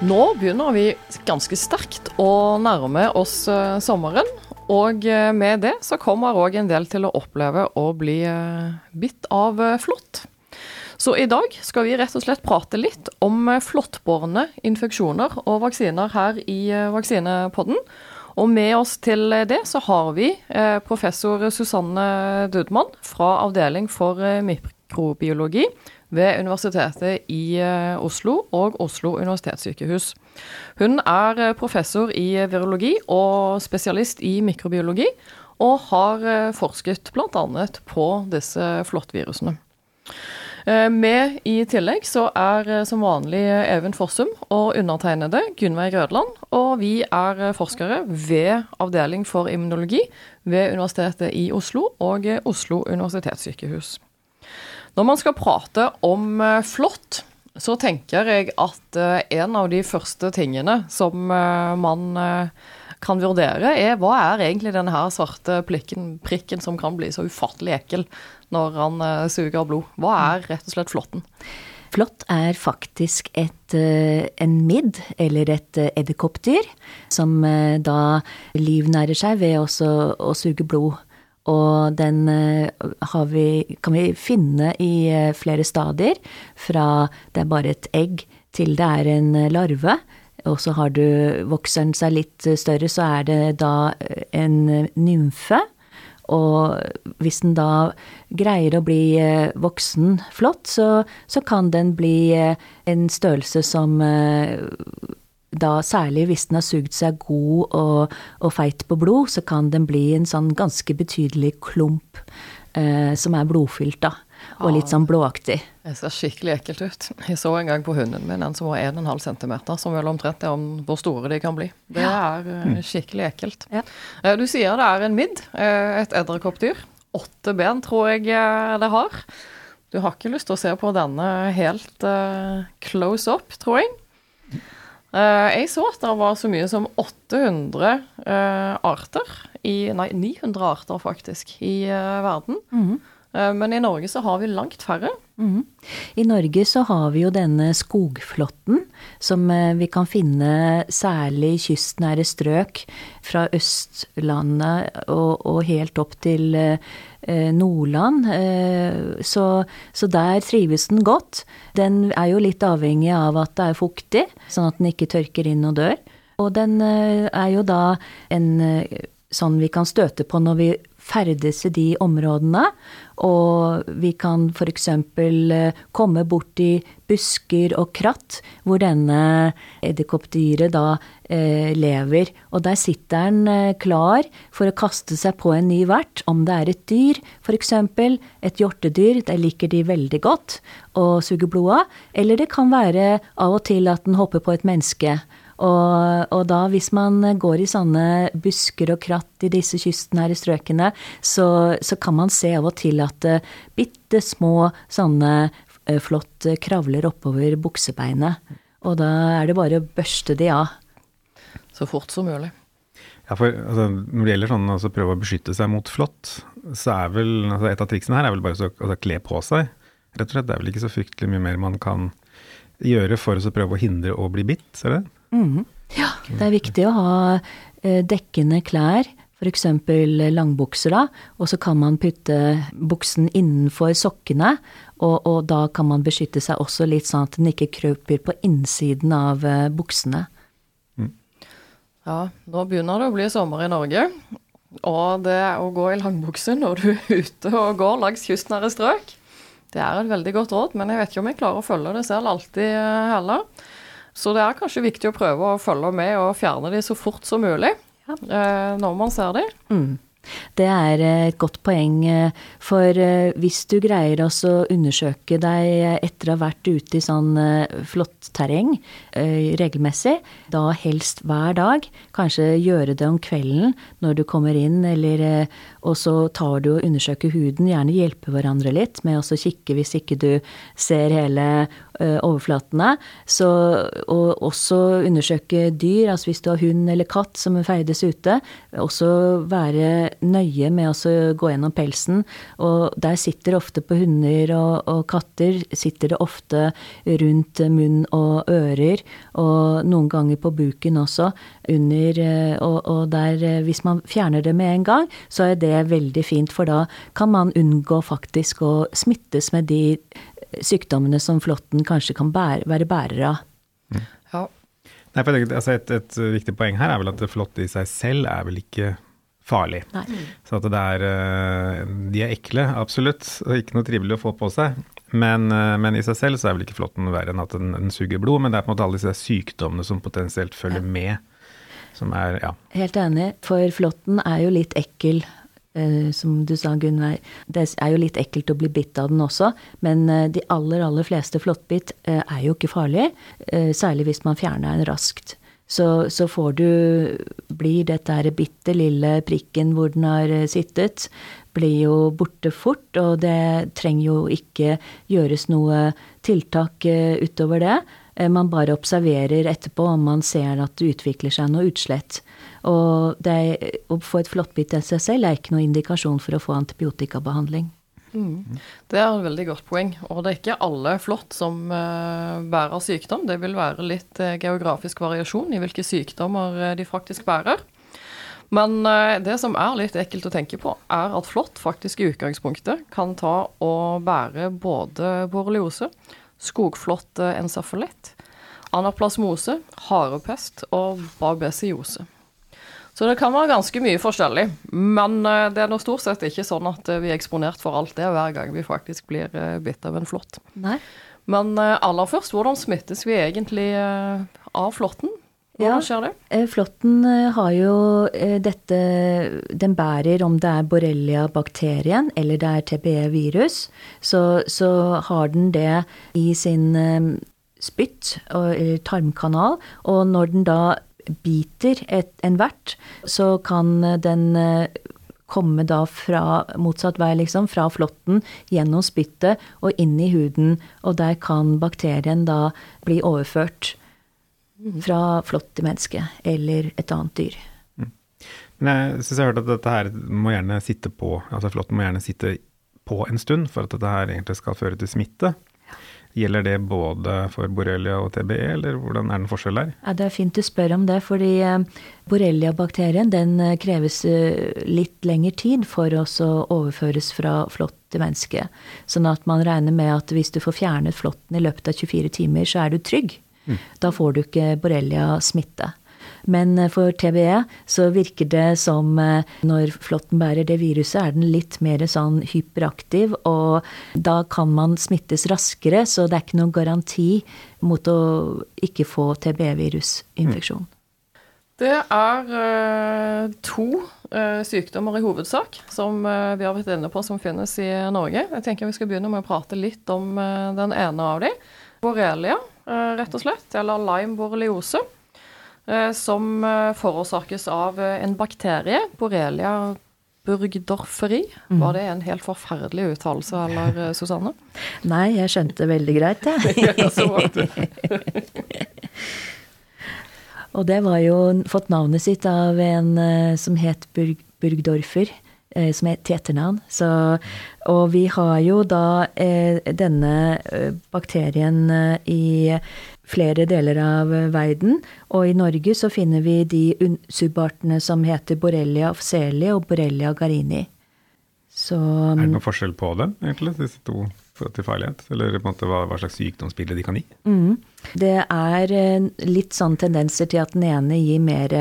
Nå begynner vi ganske sterkt å nærme oss eh, sommeren. Og eh, med det så kommer òg en del til å oppleve å bli eh, bitt av flått. Så i dag skal vi rett og slett prate litt om flåttbårne infeksjoner og vaksiner her i Vaksinepodden. Og med oss til det så har vi professor Susanne Dudmann fra Avdeling for mikrobiologi ved Universitetet i eh, Oslo og Oslo universitetssykehus. Hun er eh, professor i virologi og spesialist i mikrobiologi, og har eh, forsket bl.a. på disse flåttvirusene. Med i tillegg så er som vanlig Even Fossum og undertegnede Gunnveig Rødland. Og vi er forskere ved Avdeling for immunologi ved Universitetet i Oslo og Oslo universitetssykehus. Når man skal prate om eh, flått, så tenker jeg at eh, en av de første tingene som eh, man kan vurdere, er hva er egentlig denne her svarte plikken, prikken som kan bli så ufattelig ekkel når han suger blod? Hva er rett og slett flåtten? Flått er faktisk et, en midd, eller et edderkoppdyr, som da livnærer seg ved å suge blod. Og den eh, vi, kan vi finne i eh, flere stadier, fra det er bare et egg til det er en eh, larve. Og så har du, vokser den seg litt større, så er det da en nymfe. Og hvis den da greier å bli voksen flott, så, så kan den bli en størrelse som da særlig hvis den har sugd seg god og, og feit på blod, så kan den bli en sånn ganske betydelig klump eh, som er blodfylt, da. Og litt sånn blåaktig. Det ser skikkelig ekkelt ut. Jeg så en gang på hunden min en som var 1,5 cm, som vel omtrent er om hvor store de kan bli. Det er eh, skikkelig ekkelt. Ja. Eh, Du sier det er en midd, eh, et edderkoppdyr. Åtte ben tror jeg det har. Du har ikke lyst til å se på denne helt close up, tror jeg. Eh, jeg så at det var så mye som 800 eh, arter, i, nei 900 arter faktisk, i verden. verden. Eh, men i Norge så har vi langt færre. Mm. I Norge så har vi jo denne skogflåtten, som eh, vi kan finne særlig i kystnære strøk fra Østlandet og, og helt opp til eh, eh, Nordland. Eh, Så, så der trives den godt. Den er jo litt avhengig av at det er fuktig, sånn at den ikke tørker inn og dør. Og den eh, er jo da en eh, sånn vi kan støte på når vi ferdes i de områdene. Og vi kan f.eks. komme borti busker og kratt hvor denne edderkoppdyret da eh, lever. Og der sitter den eh, klar for å kaste seg på en ny vert. Om det er et dyr, f.eks. et hjortedyr, der liker de veldig godt å suge blod av. Eller det kan være av og til at den hopper på et menneske. Og, og da, hvis man går i sånne busker og kratt i disse kystnære strøkene, så, så kan man se av og til at uh, bitte små sånne uh, flått uh, kravler oppover buksebeinet. Og da er det bare å børste de av. Så fort som mulig. Ja, for altså, Når det gjelder sånn altså, prøve å beskytte seg mot flått, så er vel altså, et av triksene her er vel bare å altså, kle på seg. Rett og slett, Det er vel ikke så fryktelig mye mer man kan gjøre for å så prøve å hindre å bli bitt, er det? Mhm. Ja, det er viktig å ha eh, dekkende klær, f.eks. langbukser, da, og så kan man putte buksen innenfor sokkene, og, og da kan man beskytte seg også litt sånn at den ikke krøper på innsiden av buksene. buksene. Ja, nå begynner det å bli sommer i Norge. Og det å gå i langbukse når du er ute og går langs kystnære strøk, det er et veldig godt råd, men jeg vet ikke om jeg klarer å følge det selv alltid eh, heller. Så det er kanskje viktig å prøve å følge med og fjerne de så fort som mulig ja. når man ser de. Mm. Det er eh, et godt poeng, eh, for eh, hvis du greier å undersøke deg etter å ha vært ute i sånn flott terreng regelmessig, da helst hver dag, kanskje gjøre det om kvelden når du kommer inn, eller og så tar du og undersøker huden, gjerne hjelper hverandre litt med å kikke hvis ikke du ser hele eh, overflatene. Så, og også undersøke dyr, altså hvis du har hund eller katt som ferdes ute. Også være nøye med å gå gjennom pelsen. Og der sitter ofte på hunder og, og katter sitter det ofte rundt munn og ører, og noen ganger på buken også. Under, eh, og, og der, eh, hvis man fjerner det med en gang, så er det veldig fint, for da kan man unngå faktisk å smittes med de sykdommene som flåtten kanskje kan bære, være bærer av. Mm. Ja. Nei, for altså et, et, viktig poeng her er vel at flåtte i seg selv er vel ikke farlig. Nei. Så at det er eh, De er ekle, absolutt, og ikke noe trivelig å få på seg. Men, eh, men, i seg selv så er vel ikke flåtten verre enn at den, den, suger blod, men det er på en måte alle disse sykdommene som potensielt følger ja. med. Som er, ja. Helt enig, for flåtten er jo litt ekkel Eh, som du sa, Gunnar, det er jo litt ekkelt å bli bitt av den også, men eh, de aller, aller fleste flåttbitt eh, er jo ikke farlig, særlig hvis man fjerner den raskt. Så, så får du Blir dette bitte lille prikken hvor den har sittet, blir jo borte fort, og det trenger jo ikke gjøres noe tiltak utover det. Man bare observerer etterpå om man ser at det utvikler seg noe utslett. Og det, å få et flåttbitt SSL er ikke noen indikasjon for å få antibiotikabehandling. Mm. Det er et veldig godt poeng. Og det er ikke alle flått som uh, bærer sykdom. Det vil være litt uh, geografisk variasjon i hvilke sykdommer de faktisk bærer. Men det som er litt ekkelt å tenke på, er at flått faktisk i utgangspunktet kan ta og bære både borreliose, skogflått encephalitt, anaplasmose, harepest og babesiose. Så det kan være ganske mye forskjellig. Men eh, det er nå stort sett ikke sånn at eh, vi er eksponert for alt det hver gang vi faktisk blir eh, bitt av en flått. Men aller først, hvordan smittes vi egentlig av flåtten? Hvordan skjer det? Flåtten har jo dette Den bærer om det er borrelia-bakterien eller det er TBE-virus, så, så, har den det i sin spytt, eller tarmkanal. Og når den da biter et, en vert, så kan den eh, komme da fra motsatt vei, liksom, fra flåtten, gjennom spyttet og inn i huden. Og der kan bakterien da bli overført fra flått til menneske eller et annet dyr. Mm. Men jeg syns jeg har hørt at dette her må gjerne sitte på, altså flåtten må gjerne sitte på en stund for at dette her egentlig skal føre til smitte. Gjelder det både for borrelia og TBE, eller hvordan er den forskjell der? Ja, det er fint du spør om det, fordi borreliabakterien borrelia-bakterien den eh, kreves eh, litt lengre tid for å overføres fra flått til menneske. Sånn at man regner med at hvis du får fjernet flåtten i løpet av 24 timer, så er du trygg. Mm. Da får du ikke borrelia-smitte. Men eh, for TBE så virker det som eh, når flåtten bærer det viruset, er den litt mer sånn hyperaktiv, og da kan man smittes raskere, så det er ikke noen garanti mot å ikke få TBE-virusinfeksjon. Det er uh, to sykdommer i hovedsak som vi har vært inne på som finnes i Norge. Jeg tenker vi skal begynne med å prate litt om den ene av dem. Borrelia, rett og slett, eller Lyme borreliose. Eh, som eh, forårsakes av eh, en bakterie, Borrelia burgdorferi. Mm. Var det en helt forferdelig uttalelse, eller Susanne? Nei, jeg skjønte veldig greit, jeg. Og det var jo fått navnet sitt av en som het Burg, Burgdorfer som er et etternavn. og vi har jo da eh, denne bakterien eh, i flere deler av eh, verden. Og i Norge så finner vi de subartene som heter Borrelia ofseli og Borrelia garini. Så, er det noen forskjell på dem, egentlig, disse to til farlighet? Eller på en måte hva, hva slags sykdomsbilde de kan gi? Mm. Det er eh, litt sånn tendenser til at den ene gir mer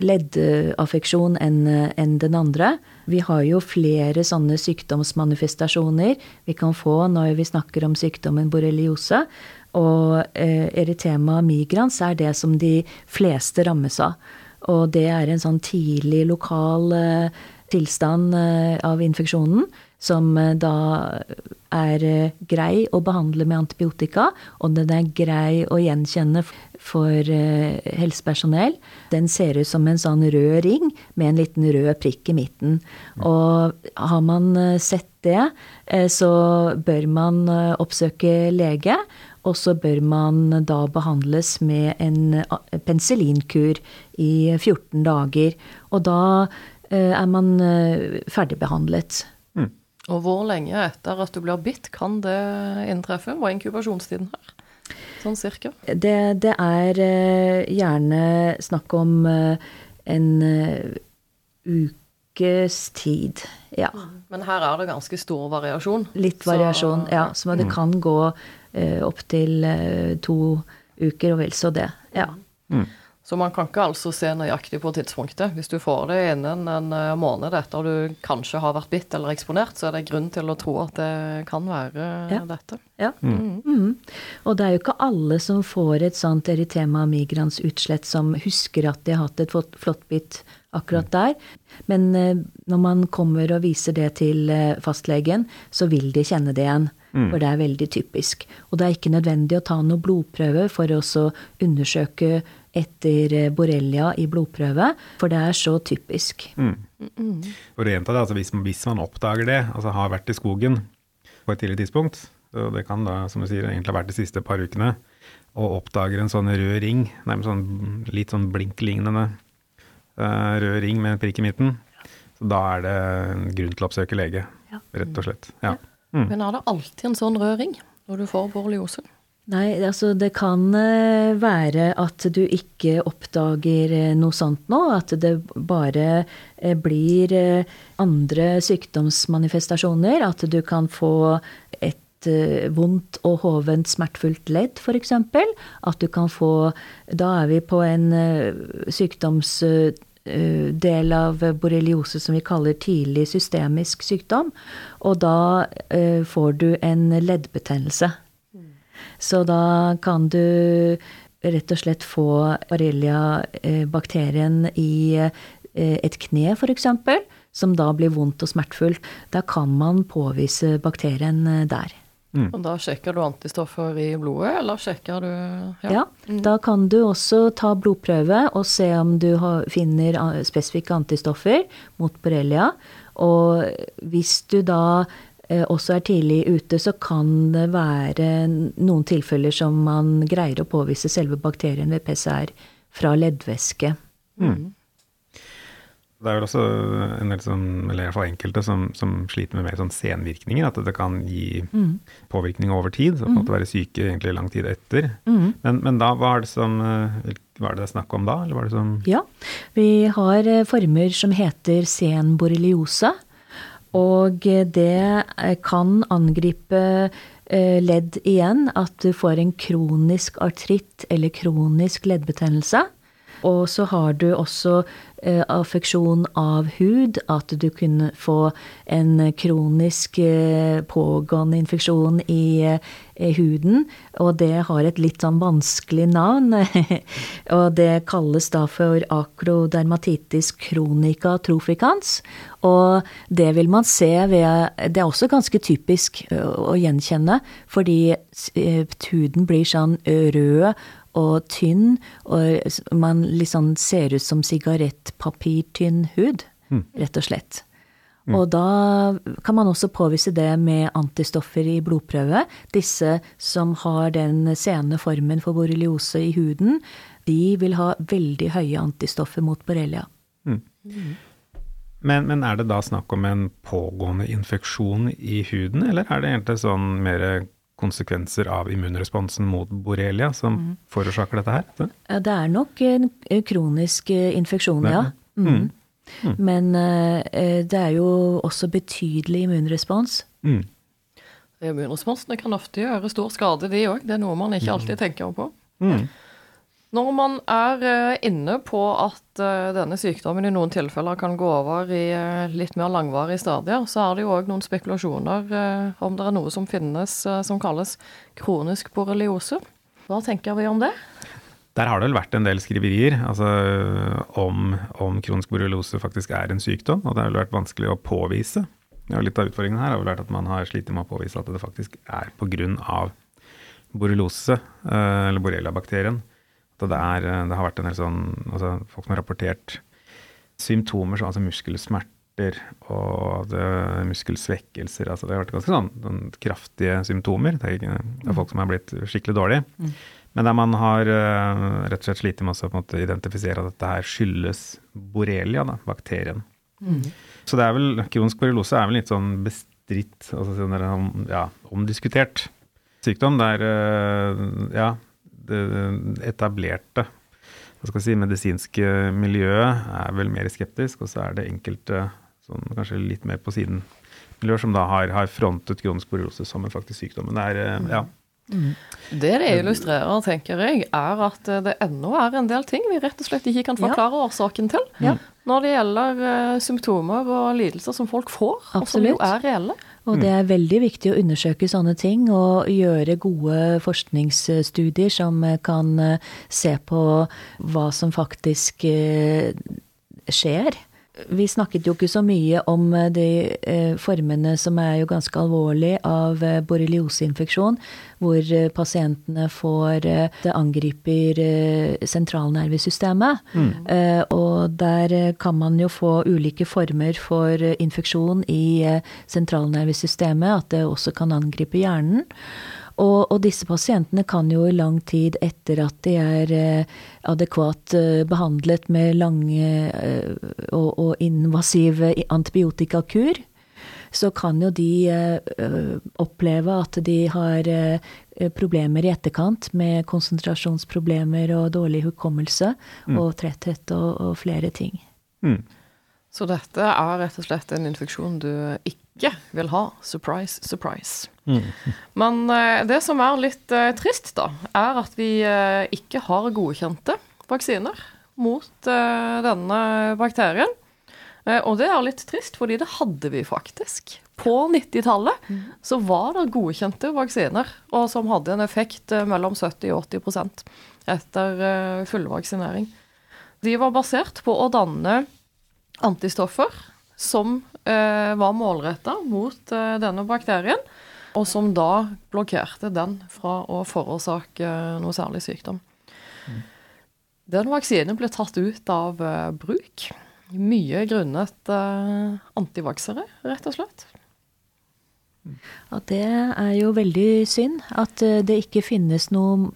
leddaffeksjon enn en den andre. Vi har jo flere sånne sykdomsmanifestasjoner vi kan få når vi snakker om sykdommen borreliose. Og eh, erytema migrans er det som de fleste rammes av. Og det er en sånn tidlig lokal eh, tilstand eh, av infeksjonen som eh, da er eh, grei å behandle med antibiotika, og den er grei å gjenkjenne for eh, helsepersonell. Den ser ut som en sånn rød ring med en liten rød prikk i midten. Og har man sett det, så bør man oppsøke lege og så bør man da behandles med en penicillinkur i 14 dager. Og da er man eh, ferdigbehandlet. Og hvor lenge etter at du blir bitt kan det inntreffe? Hva er inkubasjonstiden her? Sånn cirka? Det, det er eh, gjerne snakk om eh, en eh, ukes tid, ja. Men her er det ganske stor variasjon. Litt Så- variasjon, ja. Så det kan gå opptil to uker, og vel så det. Ja. Så man kan ikke altså se nøyaktig på tidspunktet. Hvis du får det innen en eh, måned etter du kanskje har vært bitt eller eksponert, så er det grunn til å tro at det kan være Ja. dette. Ja. Mhm. Og det er jo ikke alle som får et sånt erytema migrans utslett som husker at de har hatt et flott- bitt akkurat der. Men eh, når man kommer og viser det til eh, fastlegen, så vil de kjenne det igjen. For det er veldig typisk. Og det er ikke nødvendig å ta noe blodprøve for å så undersøke etter eh, borrelia i blodprøve, for det er så typisk. For å gjenta det, altså hvis, hvis man oppdager det, altså har vært i skogen på et tidlig tidspunkt, og det kan da, som du sier, egentlig ha vært de siste par ukene, og oppdager en sånn rød ring, nærmest sånn litt sånn blinklignende uh, rød ring med en prikk i midten, så da er det en grunn til å oppsøke lege, Ja. rett og slett. Ja. Men er det alltid en sånn rød ring når du får borreliose? Nei, altså det kan eh, være at du ikke oppdager eh, noe sånt nå. At det bare eh, blir andre sykdomsmanifestasjoner. At du kan få et vondt og hovent smertefullt ledd, f.eks. At du kan få Da er vi på en sykdomsdel sykdoms del av borreliose som vi kaller tidlig systemisk sykdom. Og da får du en leddbetennelse. Så da kan du rett og slett få borrelia-bakterien i eh, et kne, f.eks., som da blir vondt og smertefullt. Da kan man påvise bakterien der. der. Og da sjekker du antistoffer i blodet, eller sjekker du Ja, Da kan du også ta blodprøve og se om du finner spesifikke antistoffer mot borrelia. Og hvis du da eh, også er tidlig ute, så kan det være noen tilfeller som man greier å påvise selve bakterien ved PCR fra leddvæske. Det er vel også en del som, eller i hvert fall enkelte som, som sliter med mer sånn senvirkninger, at det kan gi påvirkning over tid, så på en måte være syke egentlig lang tid etter. Men, men da, hva er det som, eh, hva er det det snakk om da, eller hva er det som Ja, vi har eh, former som heter sen borreliose. Og det eh, kan angripe eh, ledd igjen, at du får en kronisk artritt eller kronisk leddbetennelse. Og så har du også eh, affeksjon av hud, at du kunne få en kronisk pågående infeksjon i, huden. Og det har et litt sånn vanskelig navn. og det kalles da for akrodermatitis kronika troficans. Og det vil man se ved Det er også ganske typisk å gjenkjenne, fordi huden blir sånn rød og tynn, og man liksom ser ut som sigarettpapirtynn hud, rett og slett. Og da kan man også påvise det med antistoffer i blodprøve. Disse som har den sene formen for borreliose i huden, de vil ha veldig høye antistoffer mot borrelia. Men, men er det da snakk om en pågående infeksjon i huden, eller er det egentlig sånn mer konsekvenser av immunresponsen mot borrelia som forårsaker dette her? Det- Ja, Det er nok en kronisk eh, infeksjon, ja. Mm. Mm. Men eh, det er jo også betydelig immunrespons. Mm. Immunresponsene kan ofte gjøre stor skade, de òg. Det er noe man ikke alltid tenker på. Mm. Når man er eh, inne på at eh, denne sykdommen i noen tilfeller kan gå over i eh, litt mer langvarige stadier, så er det jo òg noen spekulasjoner om det er noe som finnes som kalles kronisk borreliose. Hva tenker vi om det? Der har det vel vært en del skriverier altså, om, om kronisk borreliose faktisk er en sykdom, og det har vel vært vanskelig å påvise. Ja, litt av utfordringen her har vel vært at man har slitt med å påvise at det faktisk er pga. borreliose, eller borrelia-bakterien. At det, er, eh, det har vært en del sånn altså, Folk som har rapportert symptomer som altså muskelsmerter og det, muskelsvekkelser. Altså det har vært ganske sånn, sånn kraftige symptomer. Det er, ikke, det er, folk som er blitt skikkelig dårlige. Mm. Men der man har uh, rett og slett slitt med å identifisere at dette her skyldes borrelia, da, bakterien. Mm. Så det er vel, kronisk borreliose er vel litt sånn bestridt, altså sånn ja, omdiskutert sykdom. Der uh, ja, det etablerte hva skal si, medisinske miljøet er vel mer skeptisk, og så er det enkelte sånn, kanskje litt mer på siden miljøer som da har, har frontet kronisk borreliose som en faktisk sykdom. Men det er, eh, ja. Mm. Det det illustrerer, tenker jeg, er at det ennå er en del ting vi rett og slett ikke kan forklare ja. årsaken til. Ja. Når det gjelder uh, symptomer og lidelser som folk får, Absolutt. og som jo er reelle. Og det er veldig viktig å undersøke sånne ting og gjøre gode forskningsstudier som kan uh, se på hva som faktisk uh, skjer. Vi snakket jo ikke så mye om eh, de eh, formene som er jo ganske alvorlige av eh, borrelioseinfeksjon, hvor pasientene får Det angriper sentralnervesystemet. Mm. Og der kan man jo få ulike former for infeksjon i sentralnervesystemet, at det også kan angripe hjernen. Og, og, disse pasientene kan jo i lang tid etter at de er eh, adekvat eh, behandlet med lange eh, og, og invasive antibiotikakur, så kan jo de oppleve at de har problemer i etterkant med konsentrasjonsproblemer og dårlig hukommelse mm. og tretthet og, og flere ting. Mm. Så dette er rett og slett en infeksjon du ikke vil ha. Surprise, surprise. Mm. Men uh, det som er litt uh, trist, da, er at vi uh, ikke har godkjente vaksiner mot denne bakterien. og det er litt trist, fordi det hadde vi faktisk. På 90-tallet mm. så var det godkjente vaksiner, og som hadde en effekt mellom 70 og 80% etter fullvaksinering. De var basert på å danne antistoffer som var målretta mot denne bakterien og som da blokkerte den fra å forårsake noe særlig sykdom. Mm. Den vaksinen ble tatt ut av uh, bruk. Mye grunnet uh, antivaksere, rett og slett. Ja, det er jo veldig synd at uh, det ikke finnes noen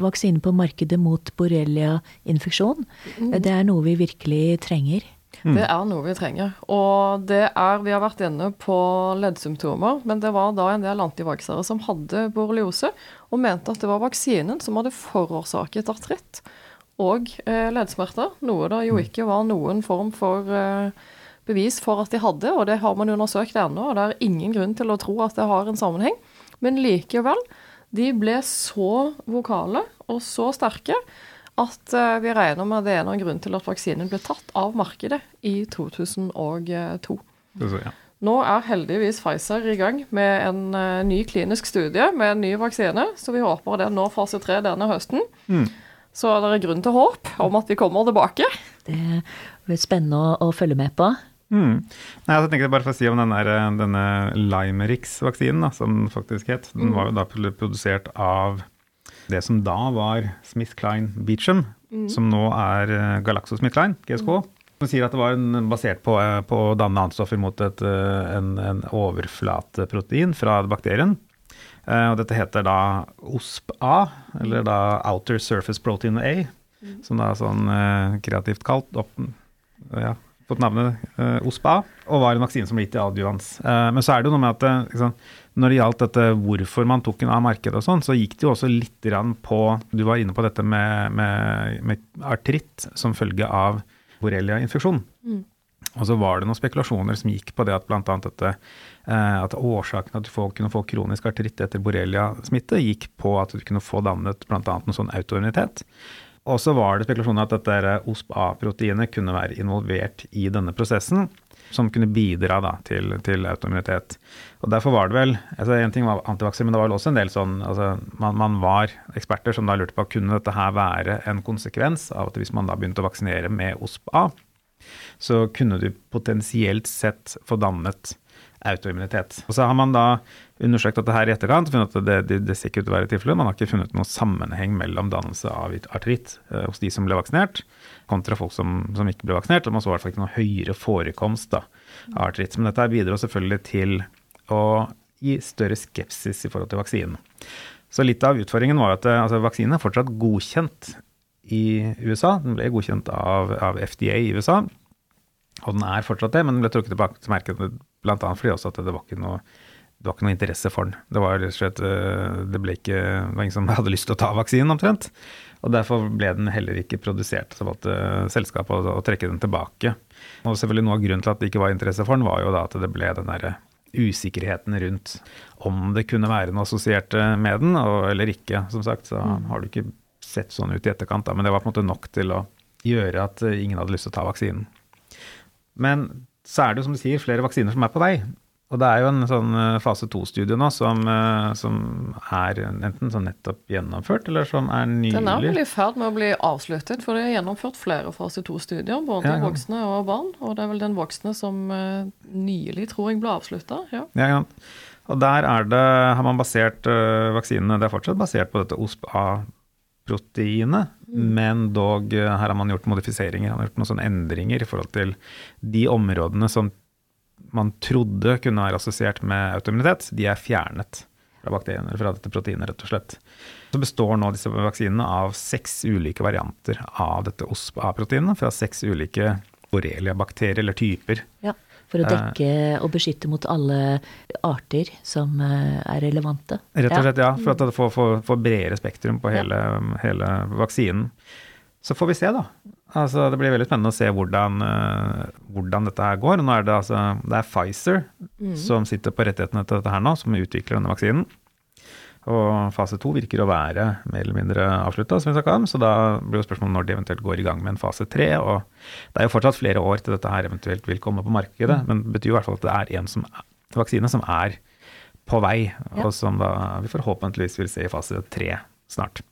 vaksine på markedet mot borrelia-infeksjon. Mm. Det er noe vi virkelig trenger. Mm. Det er noe vi trenger. Og det er Vi har vært inne på leddsymptomer, men det var da en del antivaksere som hadde borreliose, og mente at det var vaksinen som hadde forårsaket artritt og eh, leddsmerter. Noe det jo mm. ikke var noen form for eh, bevis for at de hadde, og det har man undersøkt ennå, og det er ingen grunn til å tro at det har en sammenheng. Men likevel, de ble så vokale og så sterke at eh, vi regner med det er noen grunn til at vaksinen ble tatt av markedet i 2002. Ja. Nå er heldigvis Pfizer i gang med en uh, ny klinisk studie med en ny vaksine, så vi håper det når fase tre denne høsten. Mm. Så det er grunn til håp om at vi kommer tilbake. Det blir spennende å, å følge med på. Mm. Nei, jeg tenkte bare for å si om denne, denne Limerix-vaksinen, som den faktisk het. Den mm. var jo da produsert av det som da var Smith Klein Beecham, mm. som nå er eh, Galaxo Smith Klein, GSK. Mm. Som sier at det var en, basert på, eh, på å danne antistoffer mot et, eh, en, en overflateprotein fra bakterien. Og dette heter da OSP-A, eller da Outer Surface Protein A, mm. som da er sånn kreativt kalt opp, ja, fått navnet uh, OSPA, og var en vaksine som ble gitt i adjuvans. men så er det jo noe med at liksom, når det gjaldt dette hvorfor man tok den av markedet og sånn, så gikk det jo også litt på Du var inne på dette med, med, med artritt som følge av borrelia-infeksjon. Mm. Og så var det noen spekulasjoner som gikk på det at bl.a. dette eh, at årsaken at du kunne få kronisk artritt etter borrelia-smitte, gikk på at du kunne få dannet bl.a. en sånn autoimmunitet. Og så var det spekulasjoner at dette OSP-A-proteinet kunne være involvert i denne prosessen som kunne bidra da, til, til autoimmunitet. Og Derfor var det vel altså En ting var antivakser, men det var vel også en del sånn altså man, man, var eksperter som da lurte på kunne dette her være en konsekvens av at hvis man da begynte å vaksinere med OSP-A, så kunne du potensielt sett få dannet autoimmunitet. Og så har man da undersøkt dette her i etterkant og funnet at det, det, det ser ikke ut til å være tilfellet. Man har ikke funnet noen sammenheng mellom dannelse av artritt eh, hos de som ble vaksinert, kontra folk som, som ikke ble vaksinert. Og man så i hvert fall ikke noen høyere forekomst da, av artritt. Men dette bidro selvfølgelig til å gi større skepsis i forhold til vaksinen. Så litt av utfordringen var at altså, vaksinen er fortsatt godkjent i USA. Den ble godkjent av, av FDA i USA. Og den er fortsatt det, men den ble trukket tilbake til merket bl.a. fordi også at det var ikke noe det var ikke noe interesse for den. Det var rett og slett eh, det, ble ikke, det var ingen som hadde lyst til å ta vaksinen, omtrent. Og derfor ble den heller ikke produsert. Så valgte selskapet å, å trekke den tilbake. Og selvfølgelig noe av grunnen til at det ikke var interesse for den, var jo da at det ble den der usikkerheten rundt om det kunne være noe assosiert med den, og, eller ikke. Som sagt, så mm. har det ikke sett sånn ut i etterkant, da, men det var på en måte nok til å gjøre at ingen hadde lyst til å ta vaksinen. Men så er det jo som du sier flere vaksiner som er på vei. Og det er jo en sånn eh, fase to-studie nå som, eh, som, er enten sånn nettopp gjennomført, eller som er nylig Den er vel i ferd med å bli avsluttet, for det er gjennomført flere fase to-studier, både ja, ja. voksne og barn. Og det er vel den voksne som uh, nylig, tror jeg, ble avslutta. Ja. ja. Og der er det, har man basert vaksinene Det er fortsatt basert på dette OSPA proteinet, mm. men dog eh, her har man gjort modifiseringer. Man har gjort noen sånne endringer i forhold til de områdene som man trodde kunne være assosiert med autoimmunitet, de er fjernet fra bakteriene, eller fra dette proteinet, rett og slett. Så består nå disse vaksinene av seks ulike varianter av dette OSPA-proteinet, fra seks ulike borrelia-bakterier eller typer. Ja. For å dekke og beskytte mot alle arter som eh, er relevante. Rett og slett, ja. For at det får, får, får bredere spektrum på hele, ja. hele, vaksinen. Så får vi se, da. Altså, det blir veldig spennende å se hvordan, uh, hvordan dette her går. Nå er det, altså, det er Pfizer mm. som sitter på rettighetene til dette her nå, som utvikler denne vaksinen. Og fase to virker å være mer eller mindre avslutta, som vi snakka om. Så da blir jo spørsmålet når de eventuelt går i gang med en fase tre. Og det er jo fortsatt flere år til dette her eventuelt vil komme på markedet, mm. men det betyr jo i hvert fall at det er en som, vaksine som er på vei, ja. og som da vi forhåpentligvis vil se i fase tre snart.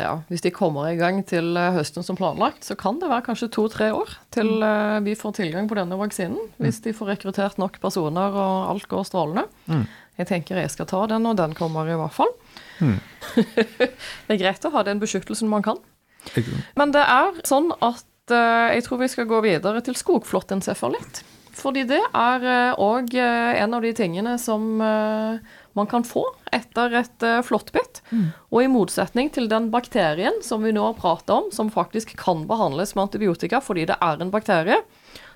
Ja, Hvis de kommer i gang til eh, høsten som planlagt, så kan det være kanskje to-tre år til mm. eh, vi får tilgang på denne vaksinen. Hvis mm. de får rekruttert nok personer og alt går strålende. Mm. Jeg tenker jeg skal ta den og den kommer, i hvert fall. Mm. det er greit å ha den beskyttelsen man kan. Men det er sånn at uh, jeg tror vi skal gå videre til skogflåttencefalitt. Fordi det er òg uh, en av de tingene som man kan få etter et flåttbitt. Mm. Og i motsetning til den bakterien som vi nå har pratet om, som faktisk kan behandles med antibiotika fordi det er en bakterie,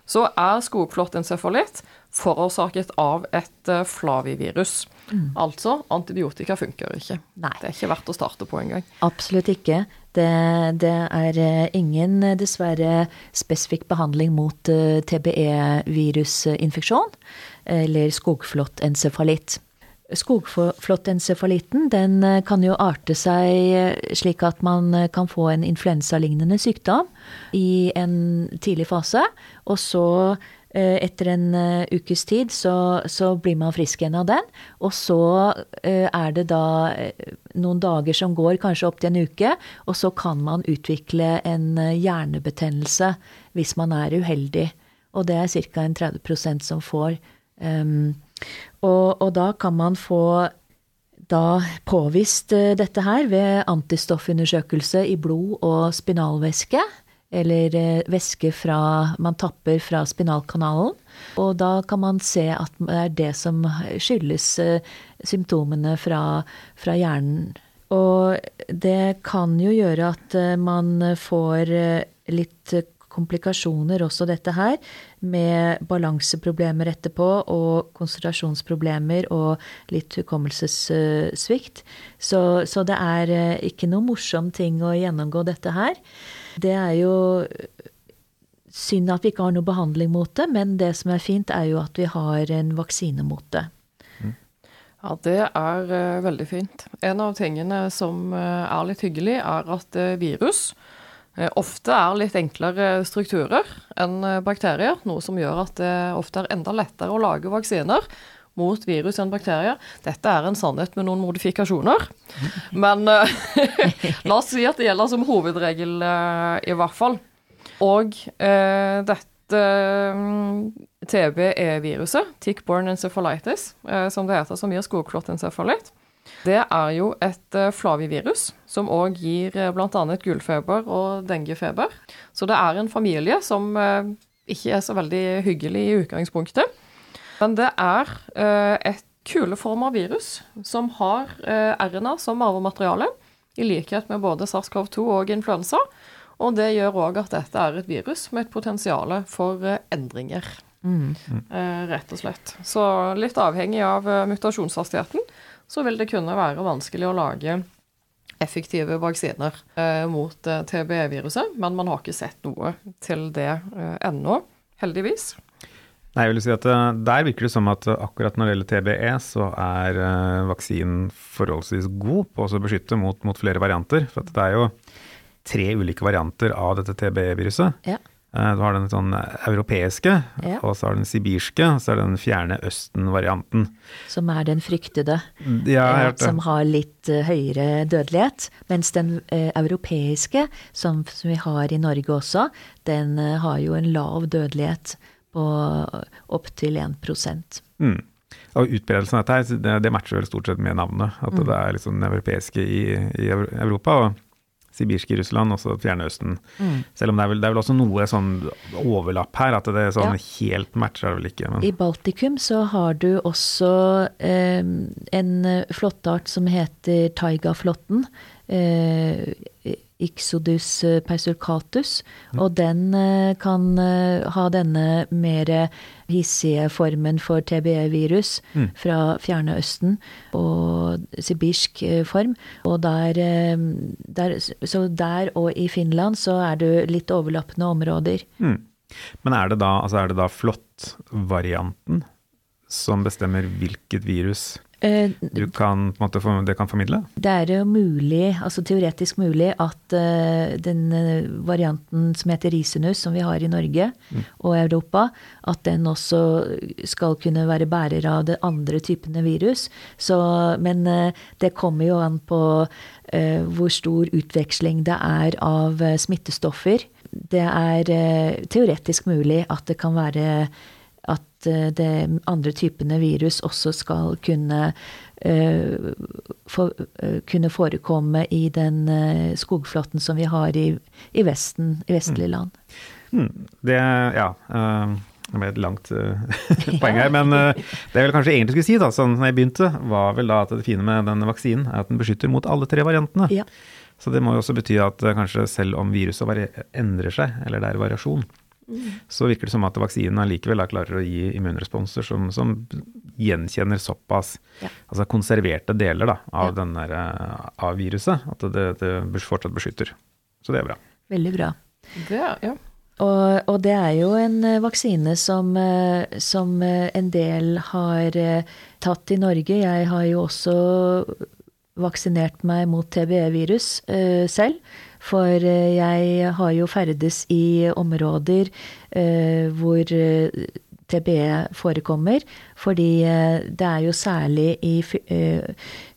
så er skogflåttencefalitt forårsaket av et eh, flavivirus. Mm. Altså, antibiotika funker ikke. Nei. Det er ikke verdt å starte på engang. Absolutt ikke. Det, det, er eh, ingen, eh, dessverre, spesifikk behandling mot TBE-virusinfeksjon eller skogflåttencefalitt. Skogflåttencefalitten den kan jo arte seg slik at man kan få en influensalignende sykdom i en tidlig fase, og så Eh, etter en eh, ukes tid så, så, blir man frisk igjen av den. Og så eh, er det da noen dager som går, kanskje opptil en uke, og så kan man utvikle en hjernebetennelse hvis man er uheldig. Og det er ca. en 30% som får. Um, og, og, da kan man få da påvist dette her ved antistoffundersøkelse i blod og spinalvæske eller eh, væske fra, man tapper fra spinalkanalen. Og da kan man se at det er det som skyldes eh, symptomene fra, fra hjernen. Og det kan jo gjøre at eh, man får litt komplikasjoner også, dette her, med balanseproblemer etterpå og konsentrasjonsproblemer og litt hukommelsessvikt. Så, så det er ikke noe morsom ting å gjennomgå dette her. Det er jo synd at vi ikke har noe behandling mot det, men det som er fint, er jo at vi har en vaksine mot det. Mm. Ja, det er uh, veldig fint. En av tingene som uh, er litt hyggelig, er at uh, virus ofte er litt enklere strukturer enn bakterier. Noe som gjør at det ofte er enda lettere å lage vaksiner mot virus enn bakterier. Dette er en sannhet med noen modifikasjoner. Men uh, la oss si at det gjelder som hovedregel, i hvert fall. Og eh, dette at uh, TBE-viruset, tick-borne encephalitis, eh, som det heter, som gir skogflåttencefalitt, det er jo et uh, flavivirus som òg gir uh, bl.a. gullfeber og dengefeber. Så det er en familie som ikke er så veldig hyggelig i utgangspunktet. Men det er et kuleforma virus som har RNA som arvemateriale, i likhet med både SARS-CoV-2 og influensa. Og det gjør òg at dette er et virus med et potensial for eh, endringer. Mm. Eh, rett og slett. Så litt avhengig av eh, mutasjonshastigheten så vil det kunne være vanskelig å lage effektive vaksiner mot TBE-viruset, men man har ikke sett noe til det ennå, heldigvis. Nei, jeg vil si at Der virker det som at akkurat når det gjelder TBE, så er vaksinen forholdsvis god på å beskytte mot, mot flere varianter. For det er jo tre ulike varianter av dette TBE-viruset. Ja. Eh, du har den sånn europeiske, ja. og så har den sibirske, og så er det den fjerne østen-varianten. Som er den fryktede, ja, eh, som har litt høyere dødelighet. Mens den europeiske, som, som, vi har i Norge også, den har jo en lav dødelighet på opptil 1 mm. Og utbredelsen av dette her, det, det, matcher vel stort sett med navnet. At mm. det er liksom den europeiske i, i Europa. og sibirsk i Russland, også Fjernøsten. Mm. Selv om det er, vel, det er, vel, også noe sånn overlapp her, at det er sånn ja. helt matcher det vel ikke. Men. I Baltikum så har du også eh, en flåtteart som heter taigaflåtten. Eh, Ixodus persulcatus, mm. og den eh, kan eh, ha denne mer hissige formen for TBE-virus mm. fra Fjerne Østen og sibirsk eh, form. Og der, der, Så der og i Finland så er det litt overlappende områder. Mm. Men er det da, altså da flåttvarianten som bestemmer hvilket virus Eh, du kan, måte, det kan formidle? Det er jo mulig, altså teoretisk mulig, at uh, den eh, varianten som heter risinus, som vi har i Norge mm. og Europa, at den også skal kunne være bærer av de andre typene virus. Så, men uh, det kommer jo an på hvor stor utveksling det er av smittestoffer. Det er teoretisk mulig at det kan være at de det andre typene virus også skal kunne, uh, for, uh, kunne forekomme i den uh, skogflåtten som vi har i, i Vesten, i vestlige land. Mm. Det, ja. Det ble et langt poeng her, men det jeg vel kanskje egentlig skulle si, da, sånn som jeg begynte, var vel da at det fine med denne vaksinen er at den beskytter mot alle tre variantene. Ja. Så det må jo også bety at kanskje selv om viruset endrer seg, eller det er variasjon, så virker det som at vaksinen allikevel klarer å gi immunresponser som, som gjenkjenner såpass ja. altså konserverte deler da, av, ja. denne, eh, av, viruset at det, det, fortsatt beskytter. Så det er bra. Veldig bra. Det, ja. Og, og, det er jo en eh, vaksine som, eh, som en del har tatt i Norge. Jeg har jo også vaksinert meg mot TBE-virus selv. For eh, jeg har jo ferdes i områder eh, hvor eh, TBE forekommer. Fordi det er jo særlig i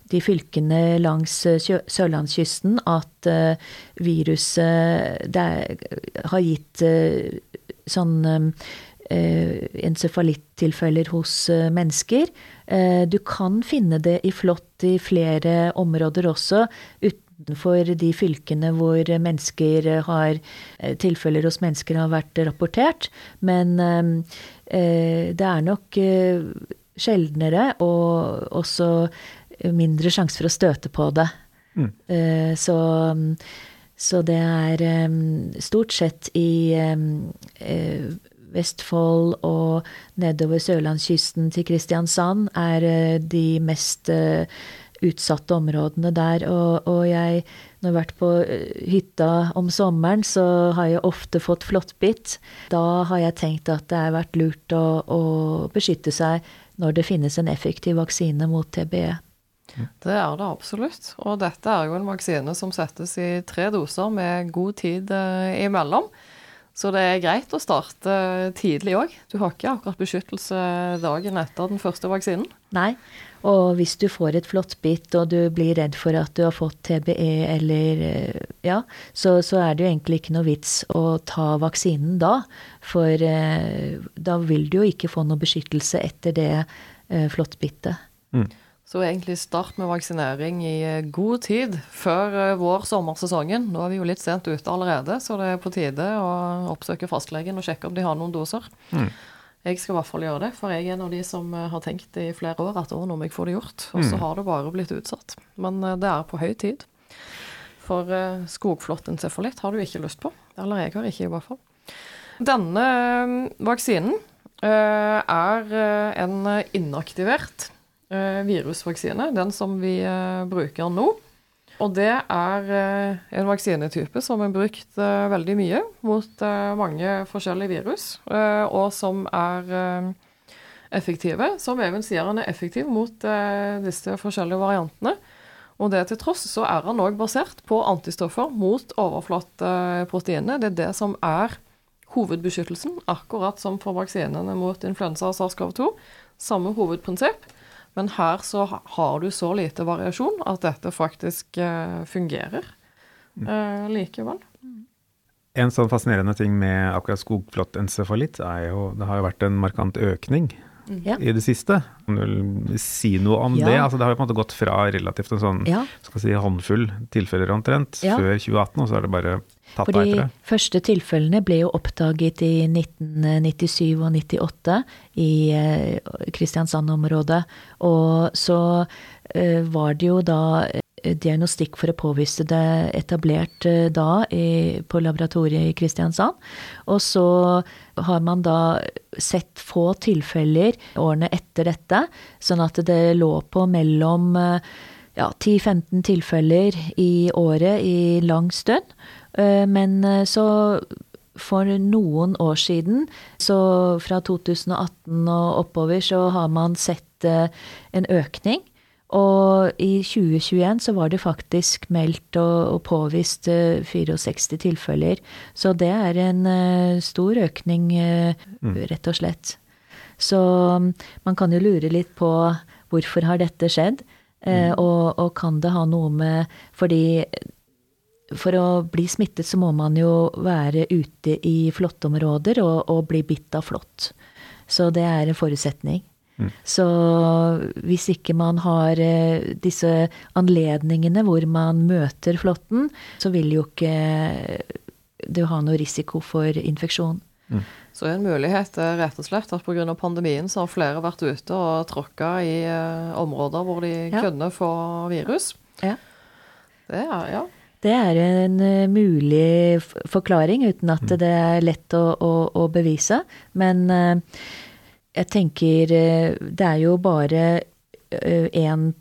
de fylkene langs sørlandskysten at viruset har gitt sånn encefalittilfeller hos mennesker. Du kan finne det i flått i flere områder også, uten utenfor de fylkene hvor mennesker har, eh, tilfeller hos mennesker har vært rapportert. Men eh, det er nok eh, sjeldnere og også mindre sjanse for å støte på det. Mm. Så, så, det er stort sett i Vestfold og nedover sørlandskysten til Kristiansand er de mest utsatte områdene der. Og, og jeg, når jeg har vært på eh, hytta om sommeren, så har jeg ofte fått flåttbitt. Da har jeg tenkt at det har vært lurt å, å, beskytte seg når det finnes en effektiv vaksine mot TBE. Det er det absolutt. Og dette er jo en vaksine som settes i tre doser med god tid eh, imellom. Så det er greit å starte tidlig òg. Du har ikke akkurat beskyttelse dagen etter den første vaksinen. Nei, og hvis du får et flåttbitt og du blir redd for at du har fått TBE eller eh, Ja, så, så er det jo egentlig ikke noe vits å ta vaksinen da. For eh, da vil du jo ikke få noe beskyttelse etter det eh, flåttbittet. Mm. Så egentlig start med vaksinering i eh, god tid før eh, vår-sommersesongen. Nå er vi jo litt sent ute allerede, så det er på tide å oppsøke fastlegen og sjekke om de har noen doser. Mm. Jeg skal i hvert fall gjøre det, for jeg er en av de som eh, har tenkt i flere år at å, nå må jeg få det gjort. Og så Mm. har det bare blitt utsatt. Men eh, det er på høy tid. For uh, skogflåttencefalitt har du ikke lyst på. Eller jeg har ikke, i hvert fall. Denne eh, vaksinen eh, er eh, en inaktivert eh, virusvaksine, den som vi eh, bruker nå. Og det er eh, en vaksinetype som er brukt eh, veldig mye mot eh, mange forskjellige virus, og som er effektive. Som Even sier, han er effektiv mot disse forskjellige variantene. Og det til tross så er han òg basert på antistoffer mot overflateproteinene. Det er det som er hovedbeskyttelsen, akkurat som for vaksinene mot influensa og SARS-CoV-2. Samme hovedprinsipp. Men her så har du så lite variasjon at dette faktisk eh, fungerer eh, likevel. En sånn fascinerende ting med akkurat skogflåttencefalitt er jo Det har jo vært en markant økning Ja. i det siste. Kan du si noe om Ja. det? Altså, det har jo på en måte gått fra relativt en sånn ja. skal si, håndfull tilfeller omtrent Ja. før 2018, og så er det bare For de første tilfellene ble jo oppdaget i 1997 og 98 i eh, Kristiansand-området. Og så eh, var det jo da eh, diagnostikk for å påvise det etablert da i, på laboratoriet i Kristiansand. Og så har man da sett få tilfeller årene etter dette, sånn at det lå på mellom ja, 10-15 tilfeller i året i lang stund. Eh, Men eh, så for noen år siden, så fra 2018 og oppover, så har man sett eh, en økning. Og i 2021 så var det faktisk meldt og, påvist eh, 64 tilfeller. Så det er en stor økning, eh, rett og slett. Så mm, man kan jo lure litt på hvorfor har dette skjedd, eh, og, og kan det ha noe med Fordi for å bli smittet så må man jo være ute i flåttområder og, og bli bitt av flått. Så det er en forutsetning. Mm. Så hvis ikke man har eh, disse anledningene hvor man møter flåtten, så vil jo ikke du ha noe risiko for infeksjon. Så en mulighet er rett og slett at pga. pandemien så har flere vært ute og tråkka i eh, områder hvor de Ja. kunne få virus. Ja. Det er, ja. Det er en eh, mulig forklaring, uten at det er lett å, å, å bevise. Men eh, jeg tenker eh, det er jo bare eh, 1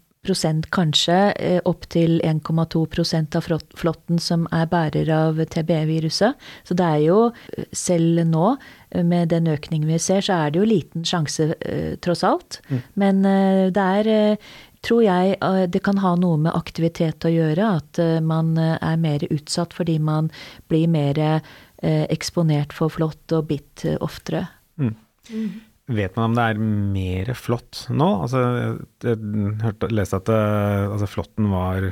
kanskje, opptil opp til 1,2 av flått- flåtten som er bærer av TBE-viruset. Så det er jo, selv nå, med den økningen vi ser, så er det jo liten sjanse, tross alt. Men eh, det er tror jeg eh, det kan ha noe med aktivitet å gjøre, at eh, man eh, er mer utsatt fordi man blir mer eksponert for flått og bitt oftere. Vet man om det er mer flått nå? Altså, jeg, hørte, leste at det, altså, flåtten var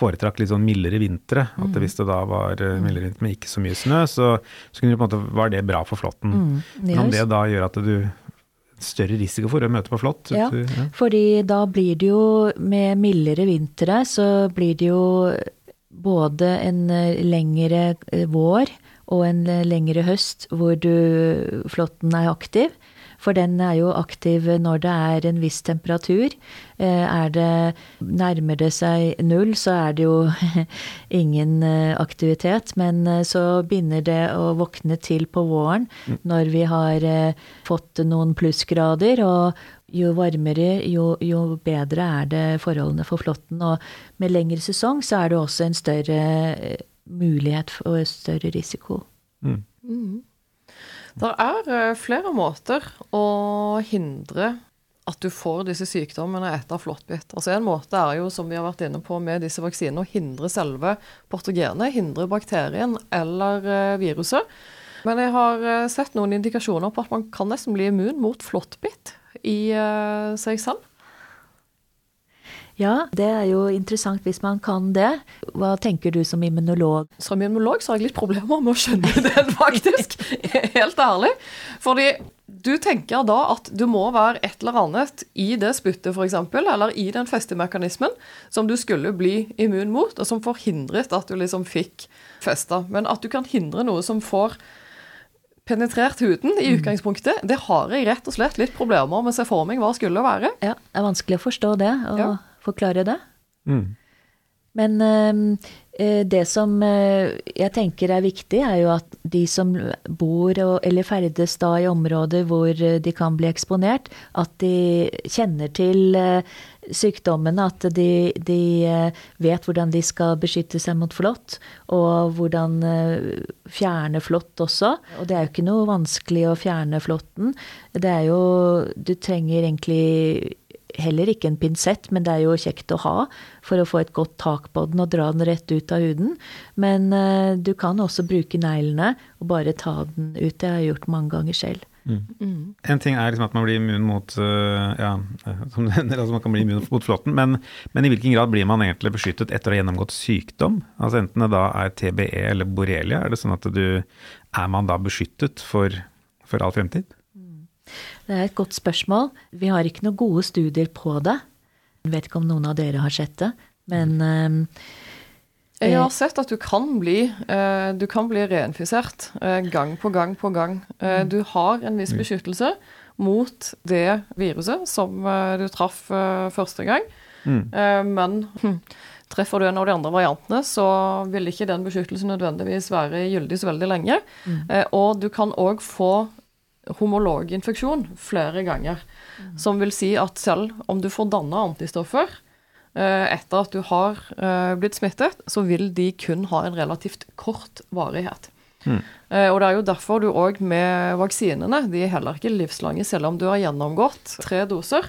foretrakk litt sånn mildere vintre. At det, hvis det da var eh, mildere vinter men ikke så mye snø, så, så kunne det på en måte, var det bra for flåtten. Mm. Men om det da gjør at du større risiko for å møte på flått? Ja. ja. Fordi da blir det jo, med mildere vintre, så blir det jo både en eh, lengre eh, vår og en eh, lengre høst hvor du, flåtten er aktiv. For den er jo aktiv når det er en viss temperatur. Eh, Er det, nærmer det seg null, så er det jo ingen eh, aktivitet. Men eh, så begynner det å våkne til på våren når vi har fått noen plussgrader. Og jo varmere, jo, jo bedre er det forholdene for flåtten. Og med lengre sesong så er det også en større mulighet for større risiko. Mm. Det er eh, flere måter å hindre at du får disse sykdommene etter flåttbitt. Altså En måte er jo, som vi har vært inne på med disse vaksinene, å hindre selve portogenet, hindre bakterien eller eh, viruset. Men jeg har eh, sett noen indikasjoner på at man kan nesten bli immun mot flåttbitt i seg selv. Ja, det er jo interessant hvis man kan det. Hva tenker du som immunolog? Som immunolog så har jeg litt problemer med å skjønne den, faktisk. Helt ærlig. Fordi du tenker da at du må være et eller annet i det spyttet f.eks., eller i den festemekanismen, som du skulle bli immun mot, og som forhindret at du liksom fikk festa. Men at du kan hindre noe som får penetrert huden i mm. utgangspunktet, det har jeg rett og slett litt problemer med å se for meg hva skulle være. Ja, det er vanskelig å forstå det og ja. Forklare det. Mm. Men eh, det som uh, jeg tenker er viktig, er jo at de som bor og, eller ferdes da i områder hvor de kan bli eksponert, at de kjenner til uh, sykdommene, at de, de, vet hvordan de skal beskytte seg mot flått, og hvordan fjerne flått også. Og det er jo ikke noe vanskelig å fjerne flåtten. Det er jo Du trenger egentlig heller ikke en pinsett, men det er jo kjekt å ha for å få et godt tak på den og dra den rett ut av huden. Men uh, du kan også bruke neglene og bare ta den ut. Det har jeg gjort mange ganger selv. Mm. Mm. En ting er liksom at man blir immun mot uh, ja, som du nevner, altså man kan bli immun mot flåtten, men, men, i hvilken grad blir man egentlig beskyttet etter å ha gjennomgått sykdom? Altså Enten det da er TBE eller borrelia, er det sånn at du er man da beskyttet for, for all fremtid? Det er et godt spørsmål. Vi har ikke noen gode studier på det. Jeg vet ikke om noen av dere har sett det, men um, jeg har sett at du kan bli, uh, du kan bli reinfisert uh, gang på gang på gang. Uh, du har en viss beskyttelse mot det viruset som du traff første gang. Mm. men treffer du en av de andre variantene, så vil ikke den beskyttelsen nødvendigvis være gyldig så veldig lenge. Mm. og du kan òg få homologinfeksjon flere ganger. Mm. Som vil si at selv om du får danna antistoffer eh, etter at du har eh, blitt smittet, så vil de kun ha en relativt kort varighet. Mm. Og det er jo derfor du òg med vaksinene, de er heller ikke livslange selv om du har gjennomgått tre doser.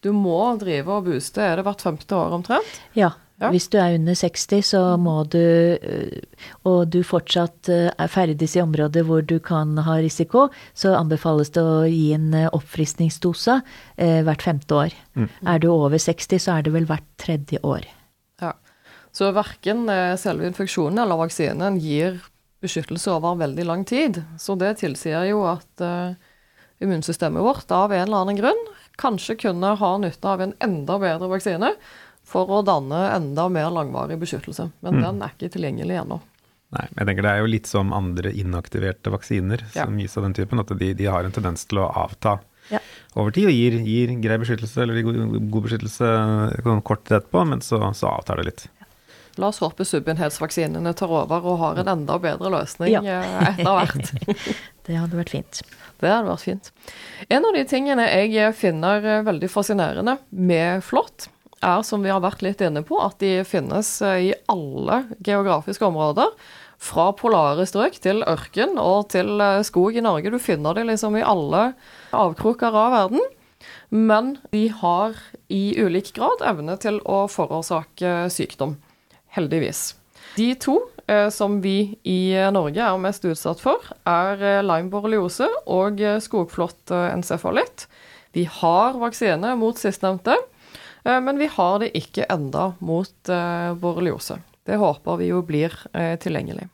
Du må drive og booste, er det hvert femte år omtrent? Ja. Ja. Hvis du er under 60, så må du, øh, og du fortsatt øh, er ferdes i områder hvor du kan ha risiko, så anbefales det å gi en øh, oppfriskningsdose hvert femte år. Mm. Er du over 60, så er det vel hvert tredje år. Ja. Så verken selve infeksjonen eller vaksinen gir beskyttelse over veldig lang tid. Så det tilsier jo at uh, immunsystemet vårt av en eller annen grunn kanskje kunne ha nytte av en enda bedre vaksine for å danne enda mer langvarig beskyttelse. Men mm. den er ikke tilgjengelig ennå. Nei, jeg tenker det er jo litt som andre inaktiverte vaksiner ja. som gis av den typen, at de, de, har en tendens til å avta ja. over tid og gir, gir, grei beskyttelse eller god, god beskyttelse kort tid etterpå, men så, så, avtar det litt. La oss håpe subbenhetsvaksinene tar over og har en enda bedre løsning ja. Eh, etter hvert. det hadde vært fint. Det hadde vært fint. En av de tingene jeg finner veldig fascinerende med flått, er, som vi har vært litt inne på, at de finnes eh, i alle geografiske områder. Fra polare strøk til ørken og til eh, skog i Norge. Du finner de liksom i alle avkroker av verden. Men de har i ulik grad evne til å forårsake sykdom. Heldigvis. De to eh, som vi i Norge er mest utsatt for, er limeborreliose og skogflåttencefalitt. Vi har vaksine mot sistnevnte. Eh, men vi har det ikke enda mot eh, borreliose. Det håper vi jo blir eh, tilgjengelig.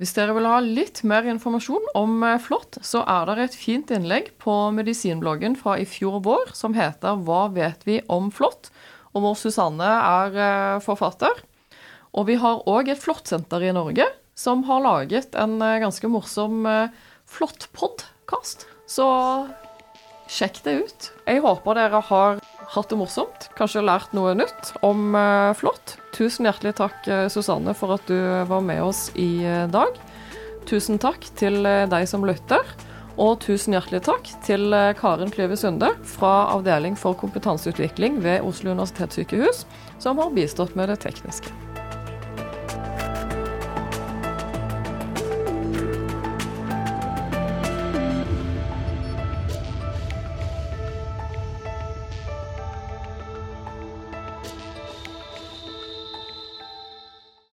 Hvis dere vil ha litt mer informasjon om flått, så er det et fint innlegg på medisinbloggen fra i fjor vår som heter 'Hva vet vi om flått?', og hvor Susanne er forfatter. Og vi har òg et flåttsenter i Norge som har laget en ganske morsom flåttpodkast. Så sjekk det ut. Jeg håper dere har hatt det morsomt, kanskje lært noe nytt om uh, flått. Tusen hjertelig takk, uh, Susanne, for at du var med oss i uh, dag. Tusen takk til deg som lytter. Og tusen hjertelig takk til Karen Klyve Sunde fra Avdeling for kompetanseutvikling ved Oslo universitetssykehus, som har bistått med det tekniske.